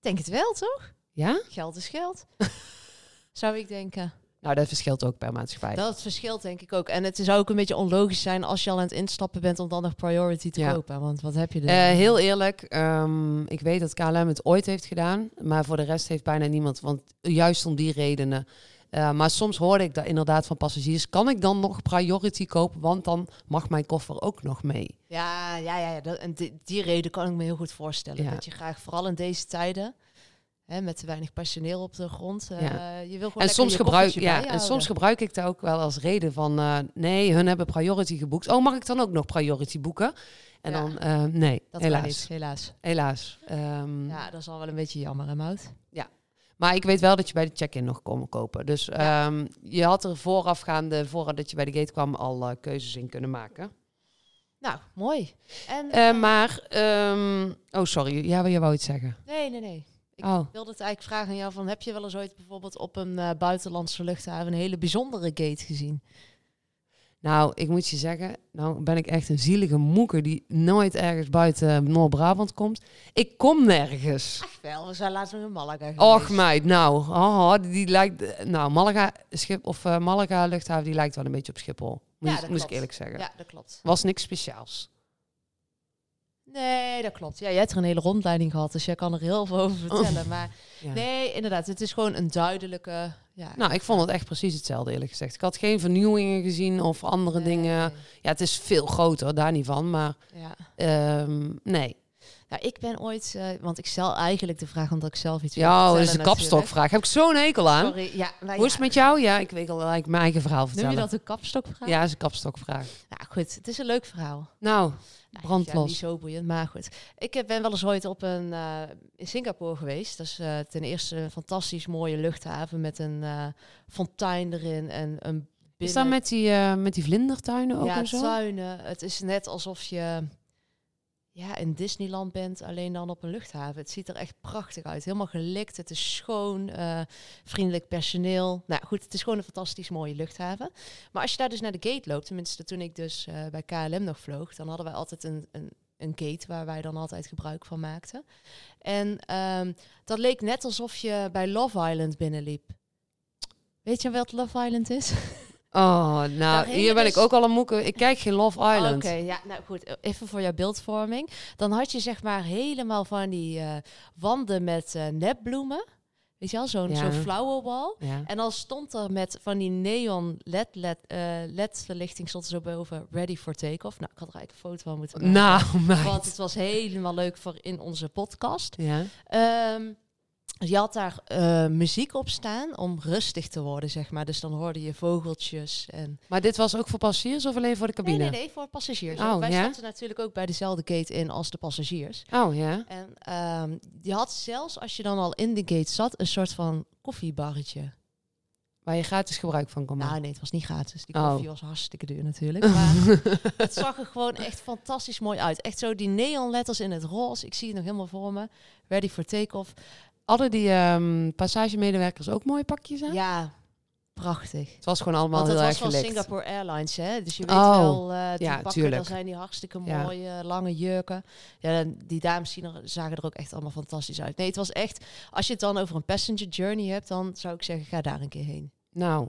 Denk het wel, toch? Ja? Geld is geld. Zou ik denken. Nou, dat verschilt ook per maatschappij. Dat verschilt denk ik ook. En het zou ook een beetje onlogisch zijn als je al aan het instappen bent om dan nog priority te kopen. Want wat heb je er? Uh, heel eerlijk, um, ik weet dat KLM het ooit heeft gedaan. Maar voor de rest heeft bijna niemand. Want juist om die redenen uh, maar soms hoorde ik dat inderdaad van passagiers, kan ik dan nog priority kopen, want dan mag mijn koffer ook nog mee. Ja, ja, ja. Dat, en die, die, reden kan ik me heel goed voorstellen. Dat je graag, vooral in deze tijden, hè, met te weinig personeel op de grond, uh, ja. je wil gewoon en soms gebruik, ja, En soms gebruik ik dat ook wel als reden van, uh, nee, hun hebben priority geboekt. Oh, mag ik dan ook nog priority boeken? En ja. dan, nee, dat helaas. Niet, helaas. Helaas. Um, ja, dat is al wel een beetje jammer, hè, Mout? Ja, maar ik weet wel dat je bij de check-in nog kon kopen. Dus ja. um, je had er voorafgaande, voordat je bij de gate kwam, al keuzes in kunnen maken. Nou, mooi. En, maar, um, oh sorry, ja, je wou iets zeggen. Nee, nee, nee. Ik oh. wilde het eigenlijk vragen aan jou van, heb je wel eens ooit bijvoorbeeld op een uh, buitenlandse luchthaven een hele bijzondere gate gezien? Nou, ik moet je zeggen, nou ben ik echt een zielige moeker die nooit ergens buiten Noord-Brabant komt. Ik kom nergens. Ach wel, we zijn laatst nog in Malaga geweest. Och meid, nou, oh, die, die lijkt, nou Malaga, Schip, of uh, Malaga luchthaven, die lijkt wel een beetje op Schiphol. Moet, ja, ik eerlijk zeggen. Ja, dat klopt. Was niks speciaals. Nee, dat klopt. Ja, jij hebt er een hele rondleiding gehad, dus jij kan er heel veel over vertellen. Oh. Maar nee, inderdaad, het is gewoon een duidelijke. Ja, nou, ik vond het echt precies hetzelfde, eerlijk gezegd. Ik had geen vernieuwingen gezien of andere dingen. Ja, het is veel groter, daar niet van. Maar ja. Um, nee, nou, ik ben ooit, uh, want ik stel eigenlijk de vraag omdat ik zelf iets Ja, dat is een kapstokvraag. Heb ik zo'n hekel aan. Sorry, ja, nou, Hoe is het met jou? Ja, ik weet al eigenlijk mijn eigen verhaal vertellen. Noem je dat een kapstokvraag? Ja, is een kapstokvraag. Nou goed, het is een leuk verhaal. Nou, brandlos. Ja, niet zo boeiend, maar goed. Ik ben wel eens ooit op een, uh, in Singapore geweest. Dat is uh, ten eerste een fantastisch mooie luchthaven met een fontein erin en een binnen... Is dat met die, met die vlindertuinen ook ja, en zo? Ja, tuinen. Het is net alsof je ja, in Disneyland bent, alleen dan op een luchthaven. Het ziet er echt prachtig uit. Helemaal gelikt, het is schoon, uh, vriendelijk personeel. Nou goed, het is gewoon een fantastisch mooie luchthaven. Maar als je daar dus naar de gate loopt, tenminste toen ik dus uh, bij KLM nog vloog, dan hadden wij altijd een, een, een gate waar wij dan altijd gebruik van maakten. En um, dat leek net alsof je bij Love Island binnenliep. Weet je wat Love Island is? Oh, nou, hier ben ik ook al een moeke. Ik kijk geen Love Island. Oké, ja, nou goed. Even voor jouw beeldvorming. Dan had je zeg maar helemaal van die uh, wanden met uh, nepbloemen. Weet je wel, zo'n ja. zo'n wall. Ja. En dan stond er met van die neon LED, LED, uh, LED verlichting stond er zo boven ready for take-off. Nou, ik had er eigenlijk een foto van moeten maken. Nou, Want het was helemaal leuk voor in onze podcast. Ja. Um, je had daar uh, muziek op staan om rustig te worden, zeg maar. Dus dan hoorde je vogeltjes. En... Maar dit was ook voor passagiers of alleen voor de cabine? Nee, nee, nee voor passagiers. Oh, wij ja? natuurlijk ook bij dezelfde gate in als de passagiers. Oh ja. En um, je had zelfs, als je dan al in de gate zat, een soort van koffiebarretje. Waar je gratis gebruik van kon maken? Nou nee, het was niet gratis. Die koffie oh. was hartstikke duur natuurlijk. Maar het zag er gewoon echt fantastisch mooi uit. Echt zo die neonletters in het roze. Ik zie het nog helemaal voor me. Ready for take-off. Hadden die um, passagemedewerkers ook mooie pakjes aan? Ja, prachtig. Het was gewoon allemaal heel erg Het was van Singapore Airlines, hè? Dus je weet oh, wel, uh, die ja, pakken, tuurlijk. dan zijn die hartstikke mooie, lange jurken. Ja, die dames zien er, zagen er ook echt allemaal fantastisch uit. Nee, het was echt, als je het dan over een passenger journey hebt, dan zou ik zeggen, ga daar een keer heen. Nou,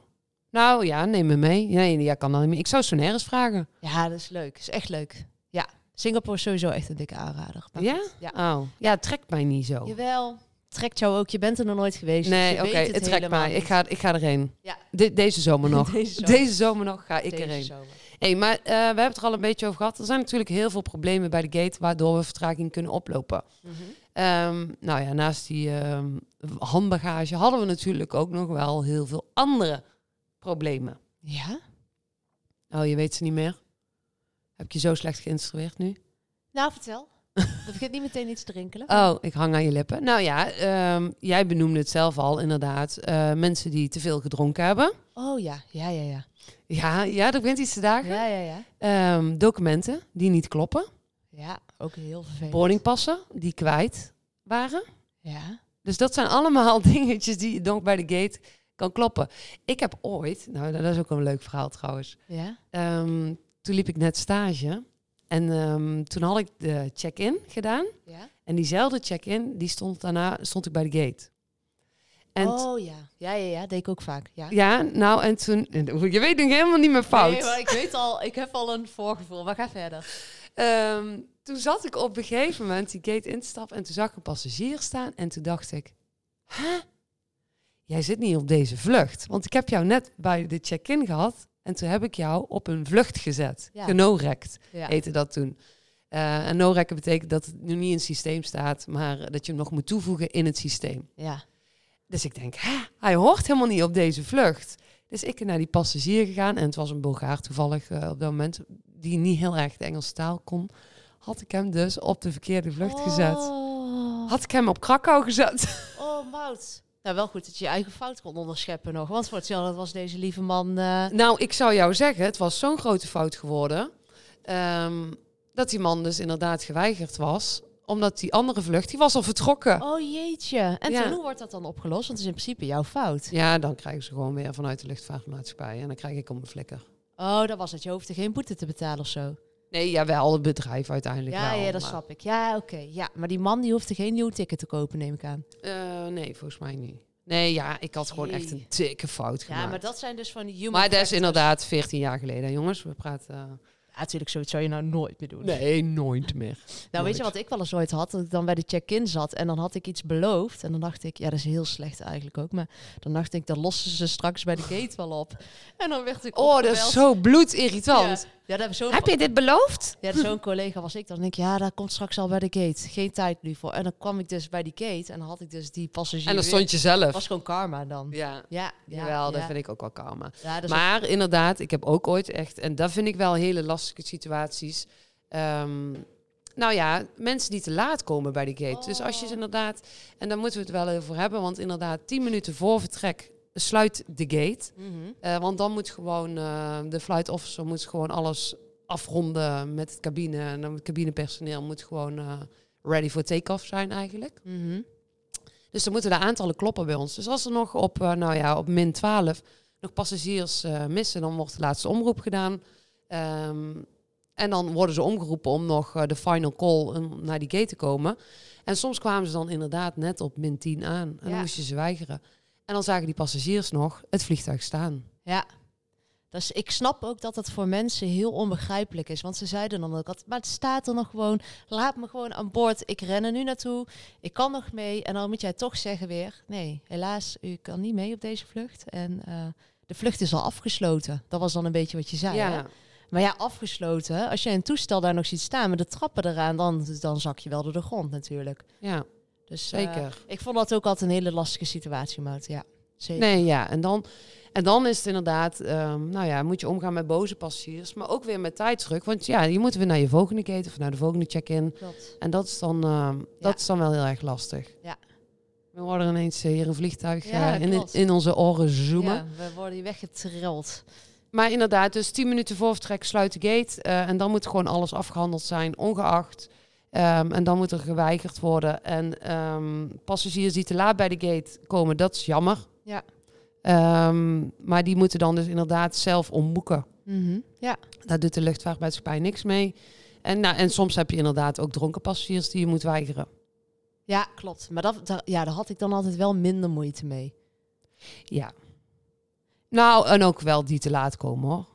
nou ja, neem me mee. Nee, ja, kan dan niet meer. Ik zou Sonaris vragen. Ja, dat is leuk. is echt leuk. Ja, Singapore is sowieso echt een dikke aanrader. ja? ja? Oh, ja, het trekt mij niet zo. Jawel trekt jou ook. Je bent er nog nooit geweest. Dus nee, oké, het, trekt mij. Ik ga, ik ga erheen. Ja. deze zomer nog. deze, zomer. nog ga ik erheen. Zomer. Hey, maar uh, we hebben het er al een beetje over gehad. Er zijn natuurlijk heel veel problemen bij de gate waardoor we vertraging kunnen oplopen. Mm -hmm. nou ja, naast die um, handbagage hadden we natuurlijk ook nog wel heel veel andere problemen. Ja? Oh, je weet ze niet meer? Heb ik je zo slecht geïnstrueerd nu? Nou, vertel. Dat begint niet meteen iets te rinkelen. Oh, ik hang aan je lippen. Nou ja, um, jij benoemde het zelf al, inderdaad. Uh, mensen die te veel gedronken hebben. Oh ja, ja, ja, ja. Ja, ja er begint iets te dagen. Ja, ja, ja. Um, documenten die niet kloppen. Ja, ook heel vervelend. Boardingpassen die kwijt waren. Ja. Dus dat zijn allemaal dingetjes die je dan bij de gate kan kloppen. Ik heb ooit, nou dat is ook een leuk verhaal trouwens. Ja. Um, toen liep ik net stage. En um, toen had ik de check-in gedaan. Ja? En diezelfde check-in, die stond daarna stond ik bij de gate. En oh ja. ja, ja, ja, deed ik ook vaak. Ja, ja nou en toen, je weet nog helemaal niet meer fout. Nee, maar ik weet al, ik heb al een voorgevoel. Maar ga verder. Um, toen zat ik op een gegeven moment die gate instappen en toen zag ik een passagier staan en toen dacht ik, hè? Jij zit niet op deze vlucht, want ik heb jou net bij de check-in gehad en toen heb ik jou op een vlucht gezet. Ja. Genorekt ja. heette dat toen. Uh, en no-rekken betekent dat het nu niet in het systeem staat, maar dat je hem nog moet toevoegen in het systeem. Ja. Dus ik denk, Hè, hij hoort helemaal niet op deze vlucht. Dus ik ben naar die passagier gegaan en het was een Bulgaar toevallig uh, op dat moment, die niet heel erg de Engelse taal kon. Had ik hem dus op de verkeerde vlucht oh. gezet. Had ik hem op Krakau gezet. Oh, Mout. Nou, wel goed dat je je eigen fout kon onderscheppen nog. Want voor hetzelfde was deze lieve man... Uh... Nou, ik zou jou zeggen, het was zo'n grote fout geworden... Ehm, dat die man dus inderdaad geweigerd was omdat die andere vlucht, die was al vertrokken. Oh jeetje. En ja. hoe wordt dat dan opgelost? Want het is in principe jouw fout. Ja, dan krijgen ze gewoon weer vanuit de luchtvaartmaatschappij. En dan krijg ik om een flikker. Oh, dat was het. Je hoefde geen boete te betalen of zo. Nee, ja, wel het bedrijf uiteindelijk ja, wel, Ja, dat snap ik. Ja, oké. Ja, maar die man die hoefde geen nieuw ticket te kopen, neem ik aan. Uh, nee, volgens mij niet. Nee, ja, ik had gewoon echt een dikke fout gemaakt. Ja, maar dat zijn dus van die human Maar dat is inderdaad 14 jaar geleden, jongens. We praten natuurlijk, zoiets zou je nou nooit meer doen. Nee, nooit meer. nou, weet je wat ik wel eens ooit had? Dat ik dan bij de check-in zat en dan had ik iets beloofd. En dan dacht ik, ja, dat is heel slecht eigenlijk ook. Maar dan dacht ik, dan lossen ze straks bij de gate wel op. En dan werd ik Oh, dat is zo bloedirritant. Ja. Ja, dat zo Heb je dit beloofd? Ja, zo'n collega was ik. Dan denk ik, ja, dat komt straks al bij de gate. Geen tijd nu voor. En dan kwam ik dus bij die gate en dan had ik dus die passagier. En dan stond je zelf. was gewoon karma dan. Ja, ja, ja jawel, dat vind ik ook wel karma. maar inderdaad, ik heb ook ooit echt, en dat vind ik wel hele lastige situaties. Um, nou ja, mensen die te laat komen bij de gate. Dus als je ze oh. inderdaad, en daar moeten we het wel over hebben, want inderdaad, tien minuten voor vertrek sluit de gate. Mhm. Eh, want dan moet gewoon uh, de flight officer moet gewoon alles afronden met het cabine. En dan het cabinepersoneel moet gewoon uh, ready for take-off zijn eigenlijk. Mhm. Dus dan moeten de aantallen kloppen bij ons. Dus als er nog op, nou ja, op min 12 nog passagiers missen, dan wordt de laatste omroep gedaan. Ehm, en dan worden ze omgeroepen om nog de final call naar die gate te komen. En soms kwamen ze dan inderdaad net op min 10 aan. En dan moest je ze weigeren. En dan zagen die passagiers nog het vliegtuig staan. Ja. Dus ik snap ook dat het voor mensen heel onbegrijpelijk is. Want ze zeiden dan ook altijd, maar het staat er nog gewoon. Laat me gewoon aan boord. Ik ren er nu naartoe. Ik kan nog mee. En dan moet jij toch zeggen weer, nee, helaas, u kan niet mee op deze vlucht. En uh, de vlucht is al afgesloten. Dat was dan een beetje wat je zei. Ja. Hè? Maar ja, afgesloten. Als je een toestel daar nog ziet staan met de trappen eraan, dan, dan zak je wel door de grond natuurlijk. Ja. Dus, eh, Zeker. ik vond dat ook altijd een hele lastige situatie, Mout. Ja, zeker. Nee, ja. En dan, en dan is het inderdaad, um, nou ja, moet je omgaan met boze passagiers, maar ook weer met tijdsdruk. Want ja, je moet weer naar je volgende gate of naar de volgende check-in. En dat is, dan, uh, dat is dan wel heel erg lastig. Ja. We worden ineens hier een vliegtuig ja, uh, in, in onze oren zoomen. Ja, we worden hier weggetrild. Maar inderdaad, dus 10 minuten voor vertrek sluit de gate. en dan moet gewoon alles afgehandeld zijn, ongeacht Um, en dan moet er geweigerd worden. En um, passagiers die te laat bij de gate komen, dat is jammer. Ja. Um, maar die moeten dan dus inderdaad zelf omboeken. Mm -hmm. Ja. Daar doet de luchtvaartmaatschappij niks mee. En, nou, en soms heb je inderdaad ook dronken passagiers die je moet weigeren. Ja, klopt. Maar dat, daar, ja, daar had ik dan altijd wel minder moeite mee. Ja. Nou, en ook wel die te laat komen hoor.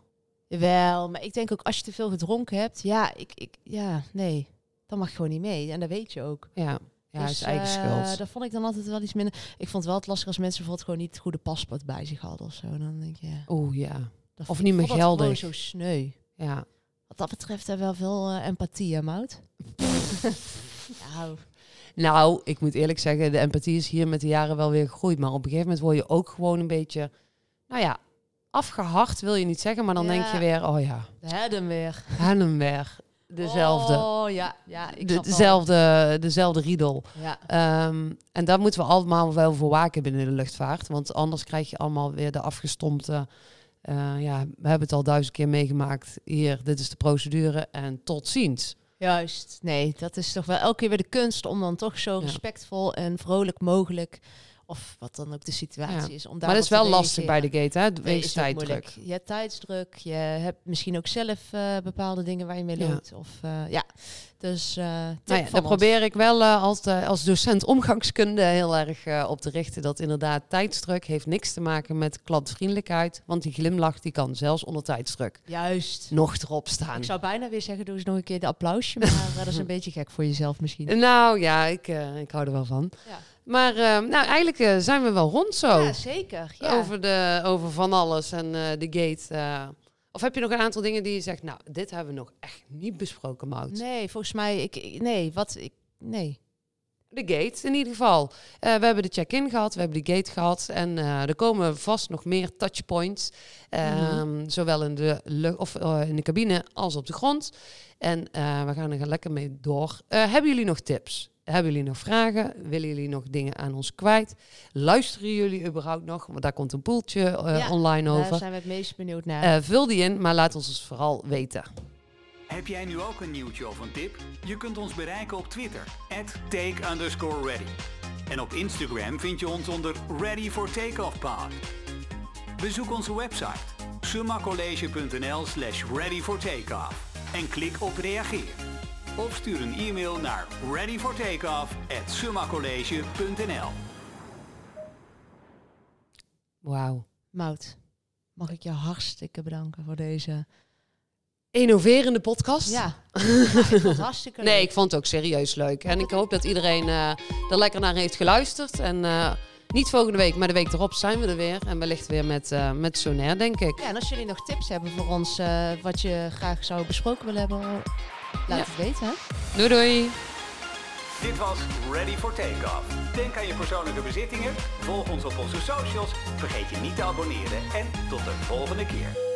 Wel, maar ik denk ook als je te veel gedronken hebt, ja, ik, ik ja, nee dan mag gewoon niet mee. En dat weet je ook. Ja. Ja, dus, is eigen uh, schuld. Dat vond ik dan altijd wel iets minder. Ik vond het wel het lastig als mensen bijvoorbeeld gewoon niet het goede paspoort bij zich hadden of zo. Dan denk je. Oeh ja. Of niet meer geldig. zo sneu. Ja. Wat dat betreft er wel veel uh, empathie, hè, Mout? nou. nou, ik moet eerlijk zeggen, de empathie is hier met de jaren wel weer gegroeid. Maar op een gegeven moment word je ook gewoon een beetje, nou ja, afgehard wil je niet zeggen. Maar dan denk je weer, oh ja. Hem weer. Hem weer dezelfde. Oh ja, ja. Ik de, dezelfde, dezelfde riedel. Ja. Ehm, en daar moeten we allemaal wel voor waken binnen de luchtvaart. Want anders krijg je allemaal weer de afgestompte. Uh, ja, we hebben het al duizend keer meegemaakt. Hier, dit is de procedure en tot ziens. Juist. Nee, dat is toch wel elke keer weer de kunst om dan toch zo respectvol en vrolijk mogelijk of wat dan ook de situatie is. Om daar maar dat is wel lastig bij de gate, hè? Wees tijdsdruk. Je hebt tijdsdruk. Je hebt misschien ook zelf uh, bepaalde dingen waar je mee loopt. Ja. Of uh, ja, dus uh, nou ja, daar probeer ik wel als, als docent omgangskunde heel erg op te richten. Dat inderdaad tijdsdruk heeft niks te maken met klantvriendelijkheid. Want die glimlach die kan zelfs onder tijdsdruk Juist. nog erop staan. Ik zou bijna weer zeggen, doe eens nog een keer de applausje. Maar dat is een beetje gek voor jezelf misschien. Nou ja, ik, ik hou er wel van. Ja. Maar uh, nou, eigenlijk uh, zijn we wel rond zo. Ja, zeker. Ja. Over, de, over van alles en uh, de gate. Eh. of heb je nog een aantal dingen die je zegt, nou, dit hebben we nog echt niet besproken, Mout? Nee, volgens mij, ik, nee, wat, ik, nee. De gate in ieder geval. we hebben de check-in gehad, we hebben de gate gehad. En er komen vast nog meer touchpoints. Mm Zowel in de, of, in de cabine als op de grond. En we gaan er lekker mee door. hebben jullie nog tips? Hebben jullie nog vragen? Willen jullie nog dingen aan ons kwijt? Luisteren jullie überhaupt nog? Want daar komt een poeltje uh, online over. Daar zijn we het meest benieuwd naar. Uh, vul die in, maar laat ons het vooral weten. Heb jij nu ook een nieuwtje of een tip? Je kunt ons bereiken op Twitter, take ready. En op Instagram vind je ons onder Ready for Takeoff Pod. Bezoek onze website summacollege.nl slash ready for takeoff en klik op reageer. Of stuur een e-mail naar readyfortakeoff@summacollege.nl. Wauw. Mout, mag ik je hartstikke bedanken voor deze innoverende podcast. Ja, nou, hartstikke leuk. Nee, ik vond het ook serieus leuk. En ik hoop dat iedereen uh, er lekker naar heeft geluisterd. En uh, niet volgende week, maar de week erop zijn we er weer. En wellicht weer met, uh, met Sonair, denk ik. Ja, en als jullie nog tips hebben voor ons, wat je graag zou besproken willen hebben, laat ja. het weten. Hè? Doei doei. Dit was Ready for Takeoff. Denk aan je persoonlijke bezittingen, volg ons op onze socials, vergeet je niet te abonneren en tot de volgende keer.